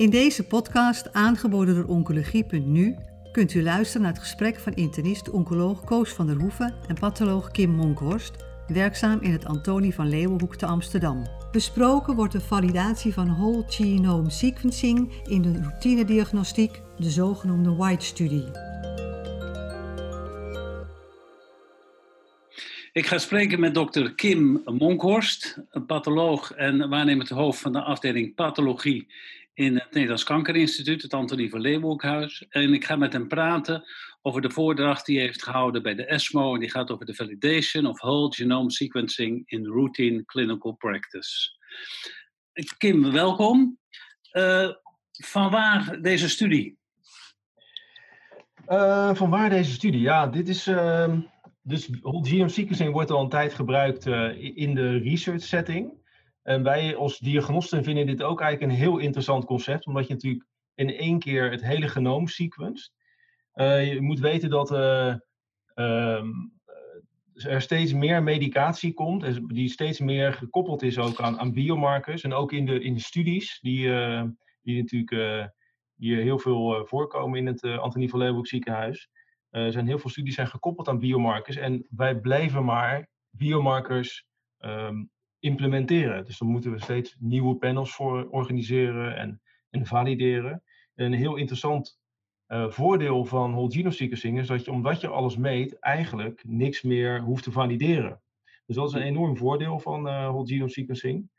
In deze podcast, aangeboden door Oncologie.nu, kunt u luisteren naar het gesprek van internist-oncoloog Koos van der Hoeven en patholoog Kim Monkhorst, werkzaam in het Antonie van Leeuwenhoek te Amsterdam. Besproken wordt de validatie van whole genome sequencing in de routinediagnostiek, de zogenoemde White-studie. Ik ga spreken met dokter Kim Monkhorst, een patholoog en waarnemend hoofd van de afdeling pathologie in het Nederlands Kankerinstituut, het Antonie van Leeuwenhoekhuis. En ik ga met hem praten over de voordracht die hij heeft gehouden bij de ESMO. En die gaat over de validation of whole genome sequencing in routine clinical practice. Kim, welkom. Uh, van waar deze studie? Uh, van waar deze studie? Ja, dit is. Uh, dus whole genome sequencing wordt al een tijd gebruikt uh, in de research setting. En wij als diagnosten vinden dit ook eigenlijk een heel interessant concept, omdat je natuurlijk in één keer het hele genoom sequenced. Uh, je moet weten dat uh, um, er steeds meer medicatie komt, die steeds meer gekoppeld is ook aan, biomarkers. En ook in de, in de studies, die, die natuurlijk die heel veel voorkomen in het Antonie van Leeuwenhoek ziekenhuis. Er zijn heel veel studies zijn gekoppeld aan biomarkers. En wij blijven maar biomarkers um, implementeren. Dus dan moeten we steeds nieuwe panels voor organiseren en, en valideren. En een heel interessant uh, voordeel van whole genome sequencing is dat je, omdat je alles meet, eigenlijk niks meer hoeft te valideren. Dus dat is een enorm voordeel van uh, whole genome sequencing.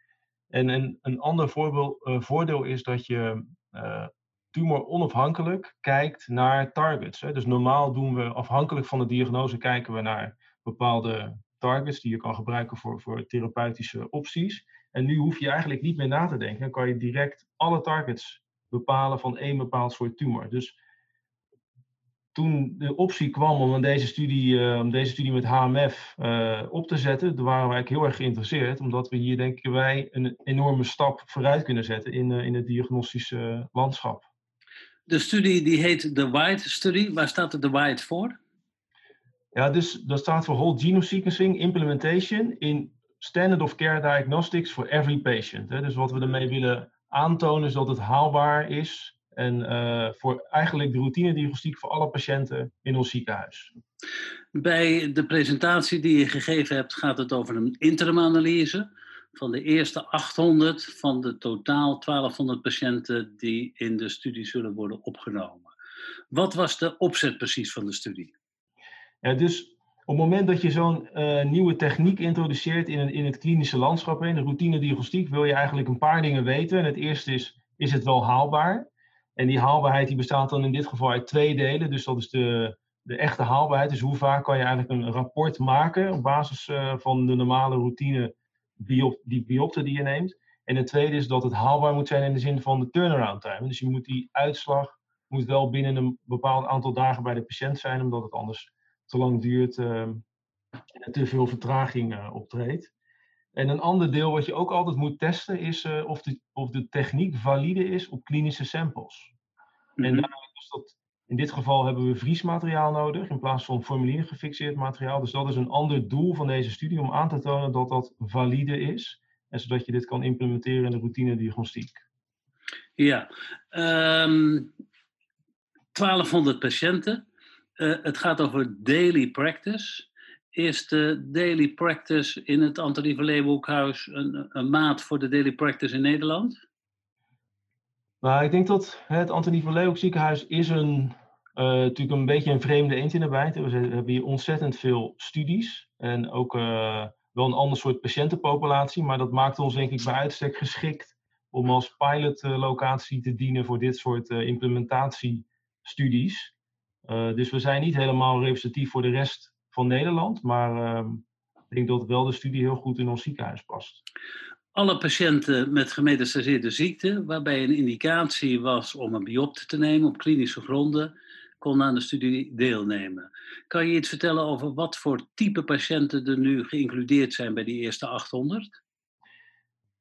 En, en een ander voorbeeld, uh, voordeel is dat je tumor onafhankelijk kijkt naar targets. Hè. Dus normaal doen we afhankelijk van de diagnose kijken we naar bepaalde targets die je kan gebruiken voor, voor therapeutische opties. En nu hoef je eigenlijk niet meer na te denken. Dan kan je direct alle targets bepalen van één bepaald soort tumor. Dus toen de optie kwam om deze studie, uh, om deze studie met HMF uh, op te zetten, toen waren wij heel erg geïnteresseerd, omdat we hier denken wij een enorme stap vooruit kunnen zetten in, uh, in het diagnostische landschap. De studie die heet de White Study. Waar staat de White voor? Ja, dus dat staat voor Whole Genome Sequencing Implementation in Standard of Care Diagnostics for Every Patient. Dus wat we ermee willen aantonen is dat het haalbaar is en uh, voor eigenlijk de routine-diagnostiek voor alle patiënten in ons ziekenhuis. Bij de presentatie die je gegeven hebt gaat het over een interimanalyse van de eerste 800 van de totaal 1200 patiënten die in de studie zullen worden opgenomen. Wat was de opzet precies van de studie? Dus op het moment dat je zo'n uh, nieuwe techniek introduceert in, een, in het klinische landschap, in de routine diagnostiek, wil je eigenlijk een paar dingen weten. En het eerste is, is het wel haalbaar? En die haalbaarheid die bestaat dan in dit geval uit twee delen. Dus dat is de, de echte haalbaarheid. Dus hoe vaak kan je eigenlijk een rapport maken op basis uh, van de normale routine biop, die biopte die je neemt. En het tweede is dat het haalbaar moet zijn in de zin van de turnaround time. Dus je moet die uitslag moet wel binnen een bepaald aantal dagen bij de patiënt zijn, omdat het anders te lang duurt uh, en te veel vertraging uh, optreedt. En een ander deel wat je ook altijd moet testen is uh, of, de, of de techniek valide is op klinische samples. En daarom is dat, in dit geval hebben we vriesmateriaal nodig in plaats van formulier gefixeerd materiaal. Dus dat is een ander doel van deze studie om aan te tonen dat dat valide is. En zodat je dit kan implementeren in de routine diagnostiek. Ja, um, 1200 patiënten. Uh, het gaat over daily practice. Is de daily practice in het Antonie van Leeuwenhoekhuis een, een maat voor de daily practice in Nederland? Nou, ik denk dat het Antonie van Leeuwenhoek ziekenhuis is een, uh, natuurlijk een beetje een vreemde eend in de. We hebben hier ontzettend veel studies en ook uh, wel een ander soort patiëntenpopulatie. Maar dat maakt ons denk ik bij uitstek geschikt om als pilotlocatie te dienen voor dit soort implementatiestudies. Uh, dus we zijn niet helemaal representatief voor de rest van Nederland, maar uh, ik denk dat wel de studie heel goed in ons ziekenhuis past. Alle patiënten met gemetastaseerde ziekte, waarbij een indicatie was om een biopte te nemen op klinische gronden, konden aan de studie deelnemen. Kan je iets vertellen over wat voor type patiënten er nu geïncludeerd zijn bij die eerste 800?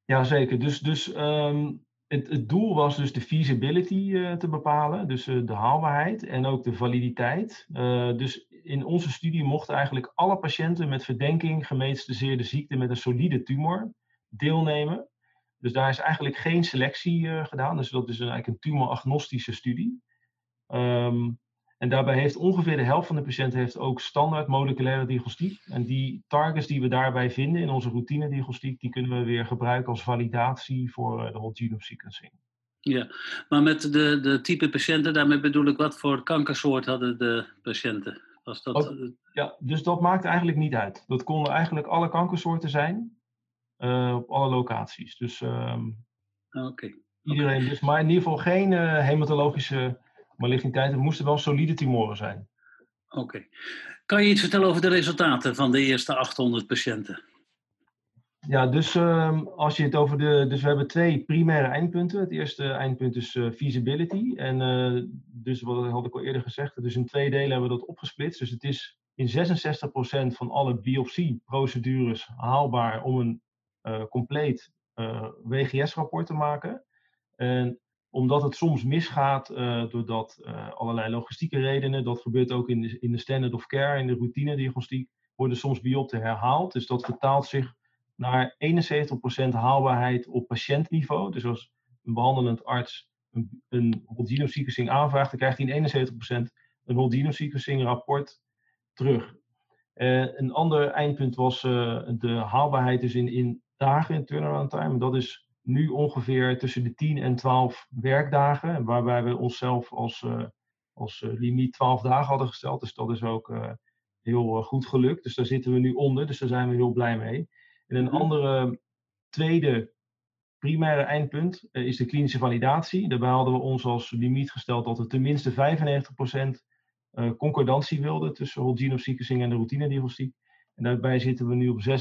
Jazeker. Dus, dus um, het, doel was dus de feasibility uh, te bepalen, dus uh, de haalbaarheid en ook de validiteit. Uh, dus in onze studie mochten eigenlijk alle patiënten met verdenking gemetastaseerde ziekte met een solide tumor deelnemen. Dus daar is eigenlijk geen selectie gedaan. Dus dat is eigenlijk een tumoragnostische studie. Um, en daarbij heeft ongeveer de helft van de patiënten heeft ook standaard moleculaire diagnostiek. En die targets die we daarbij vinden in onze routine diagnostiek, die kunnen we weer gebruiken als validatie voor de whole genome sequencing. Ja, maar met de, de type patiënten, daarmee bedoel ik wat voor kankersoort hadden de patiënten? Was dat... Oh, ja, dus dat maakt eigenlijk niet uit. Dat konden eigenlijk alle kankersoorten zijn, uh, op alle locaties. Dus um, Oké. iedereen, dus, maar in ieder geval geen uh, hematologische maligniteiten. Het moesten wel solide tumoren zijn. Oké. Kan je iets vertellen over de resultaten van de eerste 800 patiënten? Ja, dus um, als je het over de. Dus we hebben twee primaire eindpunten. Het eerste eindpunt is uh, feasibility. En uh, dus wat had ik al eerder gezegd. Dus in twee delen hebben we dat opgesplitst. Dus het is in 66% van alle biopsieprocedures haalbaar om een uh, compleet WGS-rapport te maken. En omdat het soms misgaat doordat allerlei logistieke redenen, dat gebeurt ook in de, in de standard of care, in de routine diagnostiek, worden soms biopten herhaald. Dus dat vertaalt zich naar 71% haalbaarheid op patiëntniveau. Dus als een behandelend arts een, een genome sequencing aanvraagt, dan krijgt hij in 71% een whole sequencing rapport terug. Uh, een ander eindpunt was de haalbaarheid dus in, in dagen in turnaround time. Dat is nu ongeveer tussen de 10 en 12 werkdagen, waarbij we onszelf als, uh, als limiet 12 dagen hadden gesteld. Dus dat is ook heel goed gelukt. Dus daar zitten we nu onder, dus daar zijn we heel blij mee. En een andere tweede primaire eindpunt uh, is de klinische validatie. Daarbij hadden we ons als limiet gesteld dat we tenminste 95% uh, eh, concordantie wilden tussen whole genome sequencing en de routinediagnostiek. En daarbij zitten we nu op 96,1%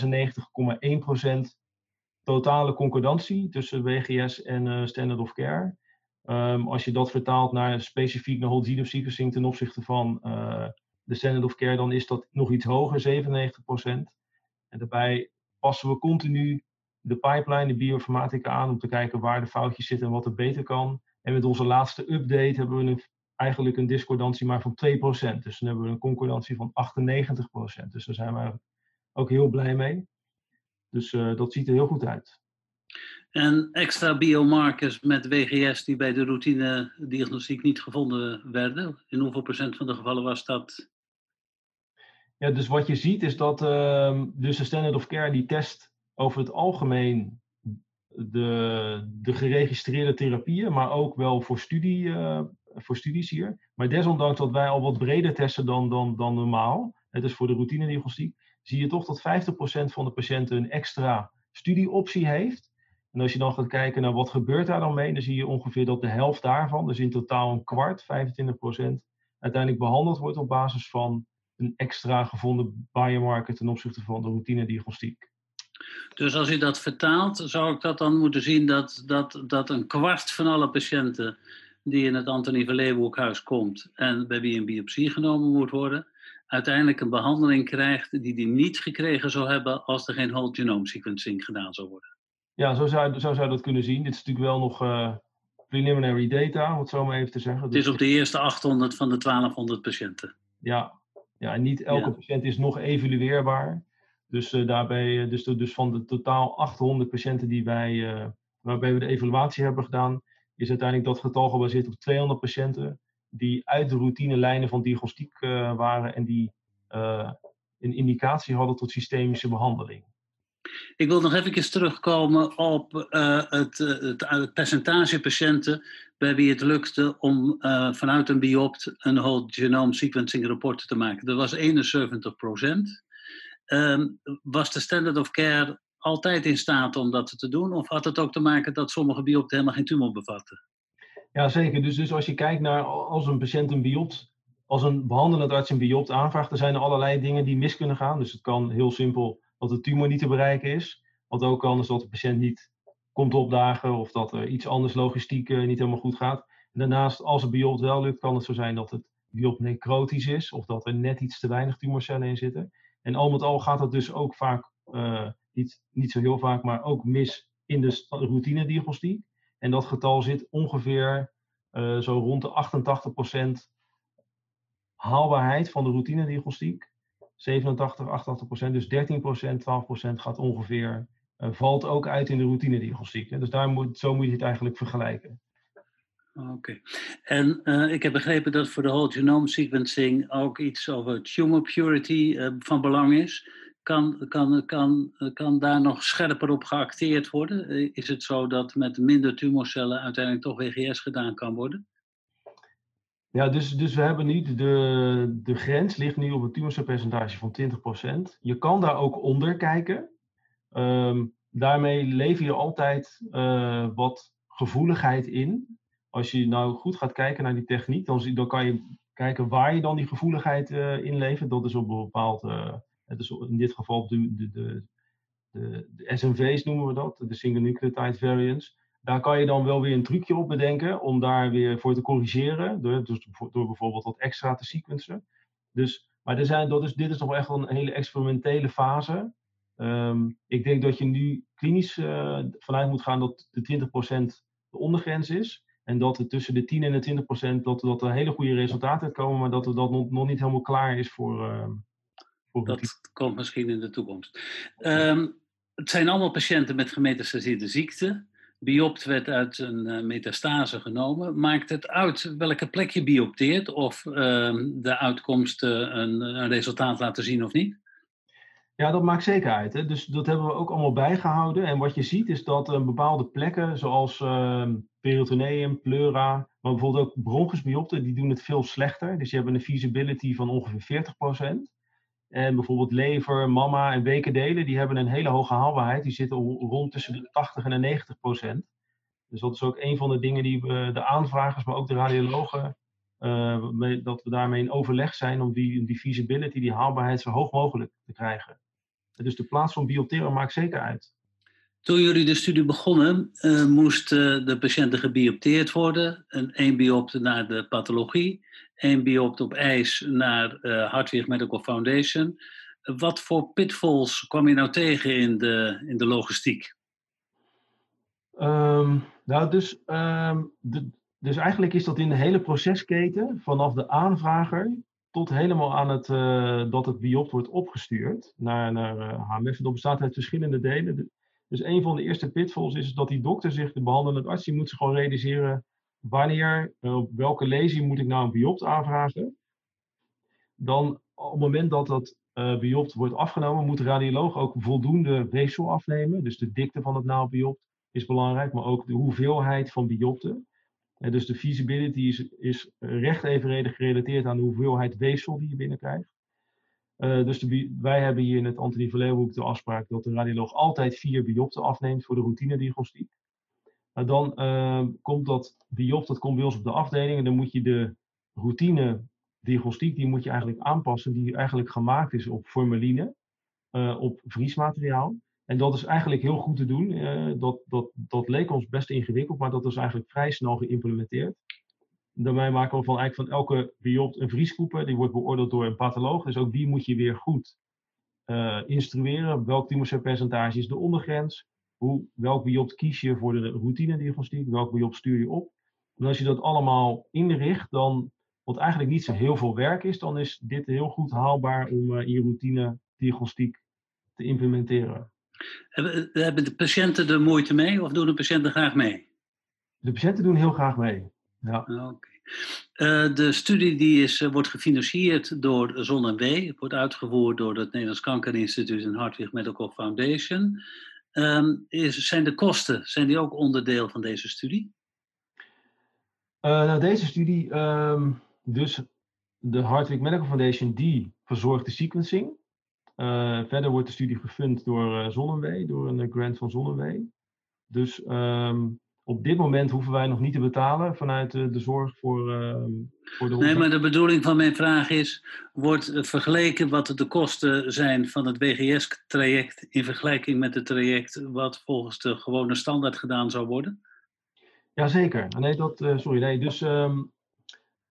totale concordantie tussen WGS en uh, standard of care. Um, als je dat vertaalt naar specifiek naar whole genome sequencing ten opzichte van de standard of care, dan is dat nog iets hoger, 97%. En daarbij passen we continu de pipeline, de bioinformatica aan om te kijken waar de foutjes zitten en wat er beter kan. En met onze laatste update hebben we een, eigenlijk een discordantie maar van 2%. Dus dan hebben we een concordantie van 98%. Dus daar zijn we ook heel blij mee. Dus uh, dat ziet er heel goed uit. En extra biomarkers met WGS die bij de routine diagnostiek niet gevonden werden. In hoeveel procent van de gevallen was dat? Ja, dus wat je ziet is dat uh, dus de standard of care die test over het algemeen de, de geregistreerde therapieën, maar ook wel voor, studie, uh, voor studies hier. Maar desondanks dat wij al wat breder testen dan, dan, dan normaal, het is voor de routinediagnostiek, zie je toch dat 50% van de patiënten een extra studieoptie heeft. En als je dan gaat kijken naar wat gebeurt daar dan mee, dan zie je ongeveer dat de helft daarvan, dus in totaal een kwart, 25%, uiteindelijk behandeld wordt op basis van een extra gevonden biomarker ten opzichte van de routine-diagnostiek. Dus als je dat vertaalt, zou ik dat dan moeten zien dat, dat, dat een kwart van alle patiënten die in het Antonie van Leeuwenhoekhuis komt en bij wie een biopsie genomen moet worden, uiteindelijk een behandeling krijgt die die niet gekregen zou hebben als er geen whole genome sequencing gedaan zou worden. Ja, zo zou, zo zou dat kunnen zien. Dit is natuurlijk wel nog uh, preliminary data, om het zo maar even te zeggen. Het is op de eerste 800 van de 1200 patiënten. Ja, ja, en niet elke patiënt is nog evalueerbaar. Dus, uh, daarbij, eh, dus, dus van de totaal 800 patiënten die wij, uh, waarbij we de evaluatie hebben gedaan, is uiteindelijk dat getal gebaseerd op 200 patiënten die uit de routinelijnen van diagnostiek uh, waren en die een indicatie hadden tot systemische behandeling. Ik wil nog even terugkomen op uh, het, het, percentage patiënten bij wie het lukte om vanuit een biopt een whole genome sequencing rapport te maken. Dat was 71 procent. Um, was de standard of care altijd in staat om dat te doen? Of had het ook te maken dat sommige biopten helemaal geen tumor bevatten? Ja, zeker. Dus, dus als je kijkt naar als een patiënt een biopt, als een behandelend arts een biopt aanvraagt, er zijn er allerlei dingen die mis kunnen gaan. Dus het kan heel simpel dat de tumor niet te bereiken is. Wat ook kan is dat de patiënt niet komt opdagen of dat er iets anders logistiek uh, niet helemaal goed gaat. Daarnaast, als het biopt wel lukt, kan het zo zijn dat het biopt necrotisch is of dat er net iets te weinig tumorcellen in zitten. En al met al gaat dat dus ook vaak, uh, niet, niet zo heel vaak, maar ook mis in de routine-diagnostiek. En dat getal zit ongeveer uh, zo rond de 88% haalbaarheid van de routine-diagnostiek. 87, 88 procent. Dus 13 procent, 12 procent gaat ongeveer valt ook uit in de routinediagnostiek. Dus daar moet, zo moet je het eigenlijk vergelijken. Oké. En uh, ik heb begrepen dat voor de whole genome sequencing ook iets over tumor purity van belang is. Kan, kan, kan, kan daar nog scherper op geacteerd worden? Is het zo dat met minder tumorcellen uiteindelijk toch WGS gedaan kan worden? Ja, dus, dus we hebben niet de, de grens ligt nu op een tumorcelpercentage van 20%. Je kan daar ook onder kijken. Um, daarmee lever je altijd uh, wat gevoeligheid in als je nou goed gaat kijken naar die techniek, dan, dan kan je kijken waar je dan die gevoeligheid uh, inlevert. Dat is op een bepaald, dus in dit geval de, de, de, de, SNV's noemen we dat, de single nucleotide variants. Daar kan je dan wel weer een trucje op bedenken om daar weer voor te corrigeren, door, dus door bijvoorbeeld wat extra te sequencen. Dus, maar er zijn, dat is, dit is nog echt een hele experimentele fase. Um, ik denk dat je nu klinisch uh, vanuit moet gaan dat de 20% de ondergrens is. En dat er tussen de 10 en de 20 procent dat, dat er hele goede resultaten uitkomen, maar dat er dat nog, niet helemaal klaar is voor. Voor dat komt misschien in de toekomst. Um, het zijn allemaal patiënten met gemetastaseerde ziekte. Biopt werd uit een uh, metastase genomen. Maakt het uit welke plek je biopteert of uh, de uitkomsten een, een resultaat laten zien of niet? Ja, dat maakt zeker uit. Hè? Dus dat hebben we ook allemaal bijgehouden. En wat je ziet is dat uh, bepaalde plekken, zoals uh, peritoneum, pleura, maar bijvoorbeeld ook bronchusbiopten, die doen het veel slechter. Dus je hebt een feasibility van ongeveer 40%. En bijvoorbeeld lever, mama en bekendelen, die hebben een hele hoge haalbaarheid. Die zitten rond tussen de 80 en de 90%. Dus dat is ook een van de dingen die we, de aanvragers, maar ook de radiologen, mee, dat we daarmee in overleg zijn om die, die die haalbaarheid zo hoog mogelijk te krijgen. Dus de plaats van biopteren maakt zeker uit. Toen jullie de studie begonnen, uh, moesten de patiënten gebiopteerd worden. Een één biopt naar de pathologie, één biopt op ijs naar uh, Hartwig Medical Foundation. Wat voor pitfalls kwam je nou tegen in de, in de logistiek? Um, nou, dus, um, de, dus eigenlijk is dat in de hele procesketen, vanaf de aanvrager tot helemaal aan het, uh, dat het biopt wordt opgestuurd naar, naar uh, HMF. Dat bestaat uit verschillende delen. Dus een van de eerste pitfalls is dat die dokter zich, de behandelende arts, die moet zich gewoon realiseren wanneer, op welke lezing moet ik nou een biopt aanvragen. Dan op het moment dat dat uh, biopt wordt afgenomen, moet de radioloog ook voldoende weefsel afnemen. Dus de dikte van het naaldbiopt is belangrijk, maar ook de hoeveelheid van biopten. En dus de feasibility is, is recht evenredig gerelateerd aan de hoeveelheid weefsel die je binnenkrijgt. Uh, dus wij hebben hier in het Antonie de afspraak dat de radioloog altijd vier biopten afneemt voor de routinediagnostiek. Dan uh, komt dat biopt, dat komt bij ons op de afdeling en dan moet je de routine diagnostiek, die moet je eigenlijk aanpassen, die eigenlijk gemaakt is op formaline, uh, op vriesmateriaal. En dat is eigenlijk heel goed te doen. Uh, dat, dat, dat leek ons best ingewikkeld, maar dat is eigenlijk vrij snel geïmplementeerd. Daarmee maken we van eigenlijk van elke biopt een vrieskoeper. Die wordt beoordeeld door een patholoog. Dus ook die moet je weer goed uh, instrueren. Welk tumorcelpercentage is de ondergrens? Hoe, welk biopt kies je voor de routinediagnostiek? Welk biopt stuur je op? En als je dat allemaal inricht, dan, wat eigenlijk niet zo heel veel werk is, dan is dit heel goed haalbaar om uh, in je routinediagnostiek te implementeren. Hebben de patiënten er moeite mee of doen de patiënten graag mee? De patiënten doen heel graag mee. Ja. Okay. Uh, de studie die is, uh, wordt gefinancierd door ZonMW, wordt uitgevoerd door het Nederlands Kankerinstituut en Hartwig Medical Foundation. Is, zijn de kosten, zijn die ook onderdeel van deze studie? Uh, nou, deze studie, um, dus de Hartwig Medical Foundation, die verzorgt de sequencing. verder wordt de studie gefund door ZonMW, door een grant van ZonMW. Dus um, op dit moment hoeven wij nog niet te betalen vanuit de, de zorg voor, uh, voor de Nee, maar de bedoeling van mijn vraag is: wordt vergeleken wat de kosten zijn van het WGS-traject in vergelijking met het traject wat volgens de gewone standaard gedaan zou worden? Jazeker. Nee, dat, uh, sorry, nee. Dus um,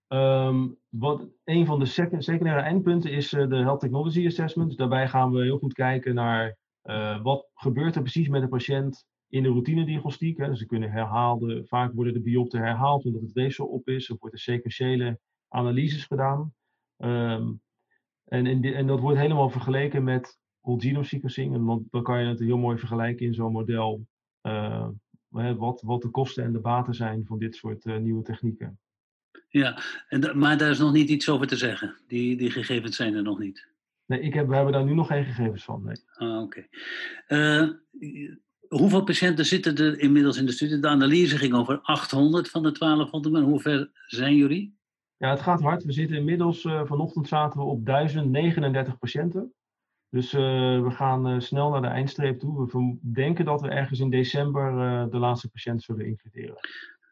um, wat, een van de sec secundaire eindpunten is uh, de Health Technology Assessment. Dus daarbij gaan we heel goed kijken naar wat gebeurt er precies met de patiënt in de routinediagnostiek. Hè, dus ze kunnen herhaalde, vaak worden de biopten herhaald omdat het weefsel op is. Er worden sequentiële analyses gedaan. Um, en, en, en, dat wordt helemaal vergeleken met whole genome sequencing. En dan, dan kan je het heel mooi vergelijken in zo'n model. wat, wat de kosten en de baten zijn van dit soort nieuwe technieken. Ja, en, maar daar is nog niet iets over te zeggen. Die, die gegevens zijn er nog niet. Nee, ik heb, we hebben daar nu nog geen gegevens van. Nee. Ah, oké. Hoeveel patiënten zitten er inmiddels in de studie? De analyse ging over 800 van de 1200, maar hoe ver zijn jullie? Ja, het gaat hard. We zitten inmiddels, uh, vanochtend zaten we op 1039 patiënten. Dus uh, we gaan uh, snel naar de eindstreep toe. We denken dat we ergens in december de laatste patiënt zullen includeren.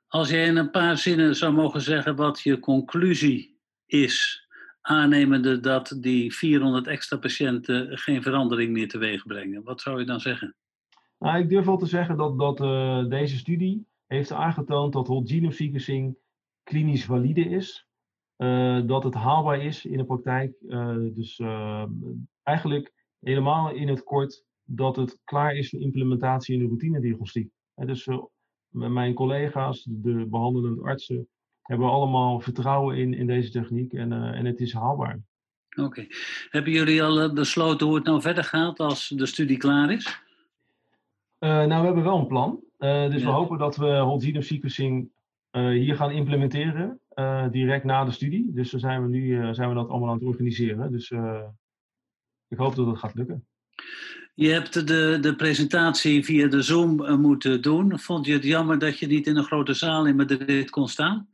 Als jij in een paar zinnen zou mogen zeggen wat je conclusie is, aannemende dat die 400 extra patiënten geen verandering meer teweeg brengen, wat zou je dan zeggen? Nou, ik durf wel te zeggen dat, dat deze studie heeft aangetoond dat whole genome sequencing klinisch valide is. Eh, dat het haalbaar is in de praktijk. Uh, dus eigenlijk helemaal in het kort dat het klaar is voor implementatie in de routinediagnostiek. dus mijn collega's, de behandelende artsen, hebben allemaal vertrouwen in, in deze techniek en, en het is haalbaar. Oké. Hebben jullie al besloten hoe het nou verder gaat als de studie klaar is? Nou, we hebben wel een plan. dus we hopen dat we whole genome sequencing hier gaan implementeren. Eh, direct na de studie. Dus dan zijn we nu zijn we dat allemaal aan het organiseren. Dus ik hoop dat het gaat lukken. Je hebt de, de presentatie via de Zoom moeten doen. Vond je het jammer dat je niet in een grote zaal in Madrid kon staan?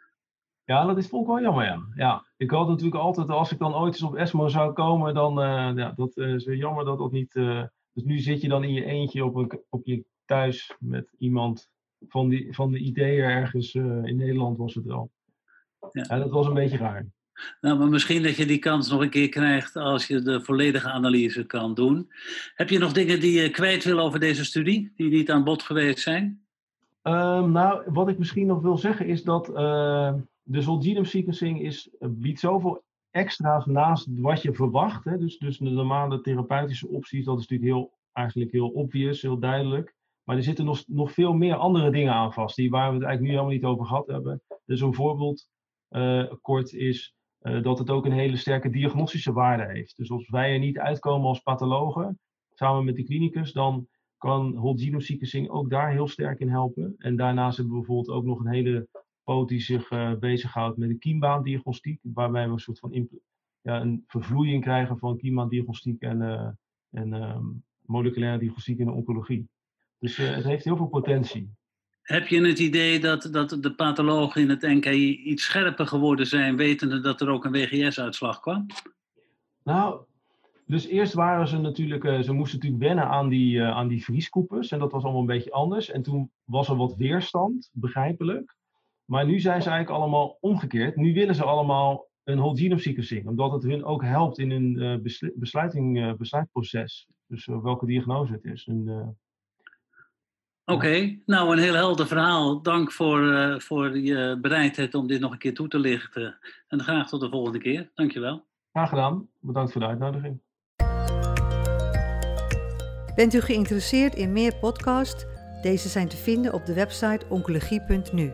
Ja, dat is volk wel jammer, ja. ja. Ik had natuurlijk altijd, als ik dan ooit eens op ESMO zou komen, dan ja, dat is weer jammer dat dat niet... dus nu zit je dan in je eentje op, een, op je thuis met iemand van, die, van de ideeën ergens in Nederland was het wel. Ja. dat was een beetje raar. Nou, maar misschien dat je die kans nog een keer krijgt als je de volledige analyse kan doen. Heb je nog dingen die je kwijt wil over deze studie, die niet aan bod geweest zijn? Um, nou, wat ik misschien nog wil zeggen is dat uh, de genome sequencing is, biedt zoveel extra's naast wat je verwacht. Hè? Dus, dus de normale therapeutische opties, dat is natuurlijk heel, eigenlijk heel obvious, heel duidelijk. Maar er zitten nog, nog veel meer andere dingen aan vast, die waar we het eigenlijk nu helemaal niet over gehad hebben. Dus een voorbeeld uh, kort is uh, dat het ook een hele sterke diagnostische waarde heeft. Dus als wij er niet uitkomen als pathologen, samen met de klinicus, dan kan whole genome sequencing ook daar heel sterk in helpen. En daarnaast hebben we bijvoorbeeld ook nog een hele poot die zich uh, bezighoudt met de kiembaandiagnostiek, waarbij we een soort van ja, een vervloeiing krijgen van kiembaandiagnostiek en, uh, en um, moleculaire diagnostiek in de oncologie. Dus uh, het heeft heel veel potentie. Heb je het idee dat, dat de pathologen in het NKI iets scherper geworden zijn, wetende dat er ook een WGS-uitslag kwam? Nou, dus eerst waren ze natuurlijk, ze moesten natuurlijk wennen aan die, aan die vrieskoepers. En dat was allemaal een beetje anders. En toen was er wat weerstand, begrijpelijk. Maar nu zijn ze eigenlijk allemaal omgekeerd. Nu willen ze allemaal een whole genome sequencing. Omdat het hun ook helpt in hun uh, besluiting, besluitproces. Dus welke diagnose het is. En, Oké, nou een heel helder verhaal. Dank voor, uh, voor je bereidheid om dit nog een keer toe te lichten. En graag tot de volgende keer. Dankjewel. Graag gedaan. Bedankt voor de uitnodiging. Bent u geïnteresseerd in meer podcasts? Deze zijn te vinden op de website oncologie.nu.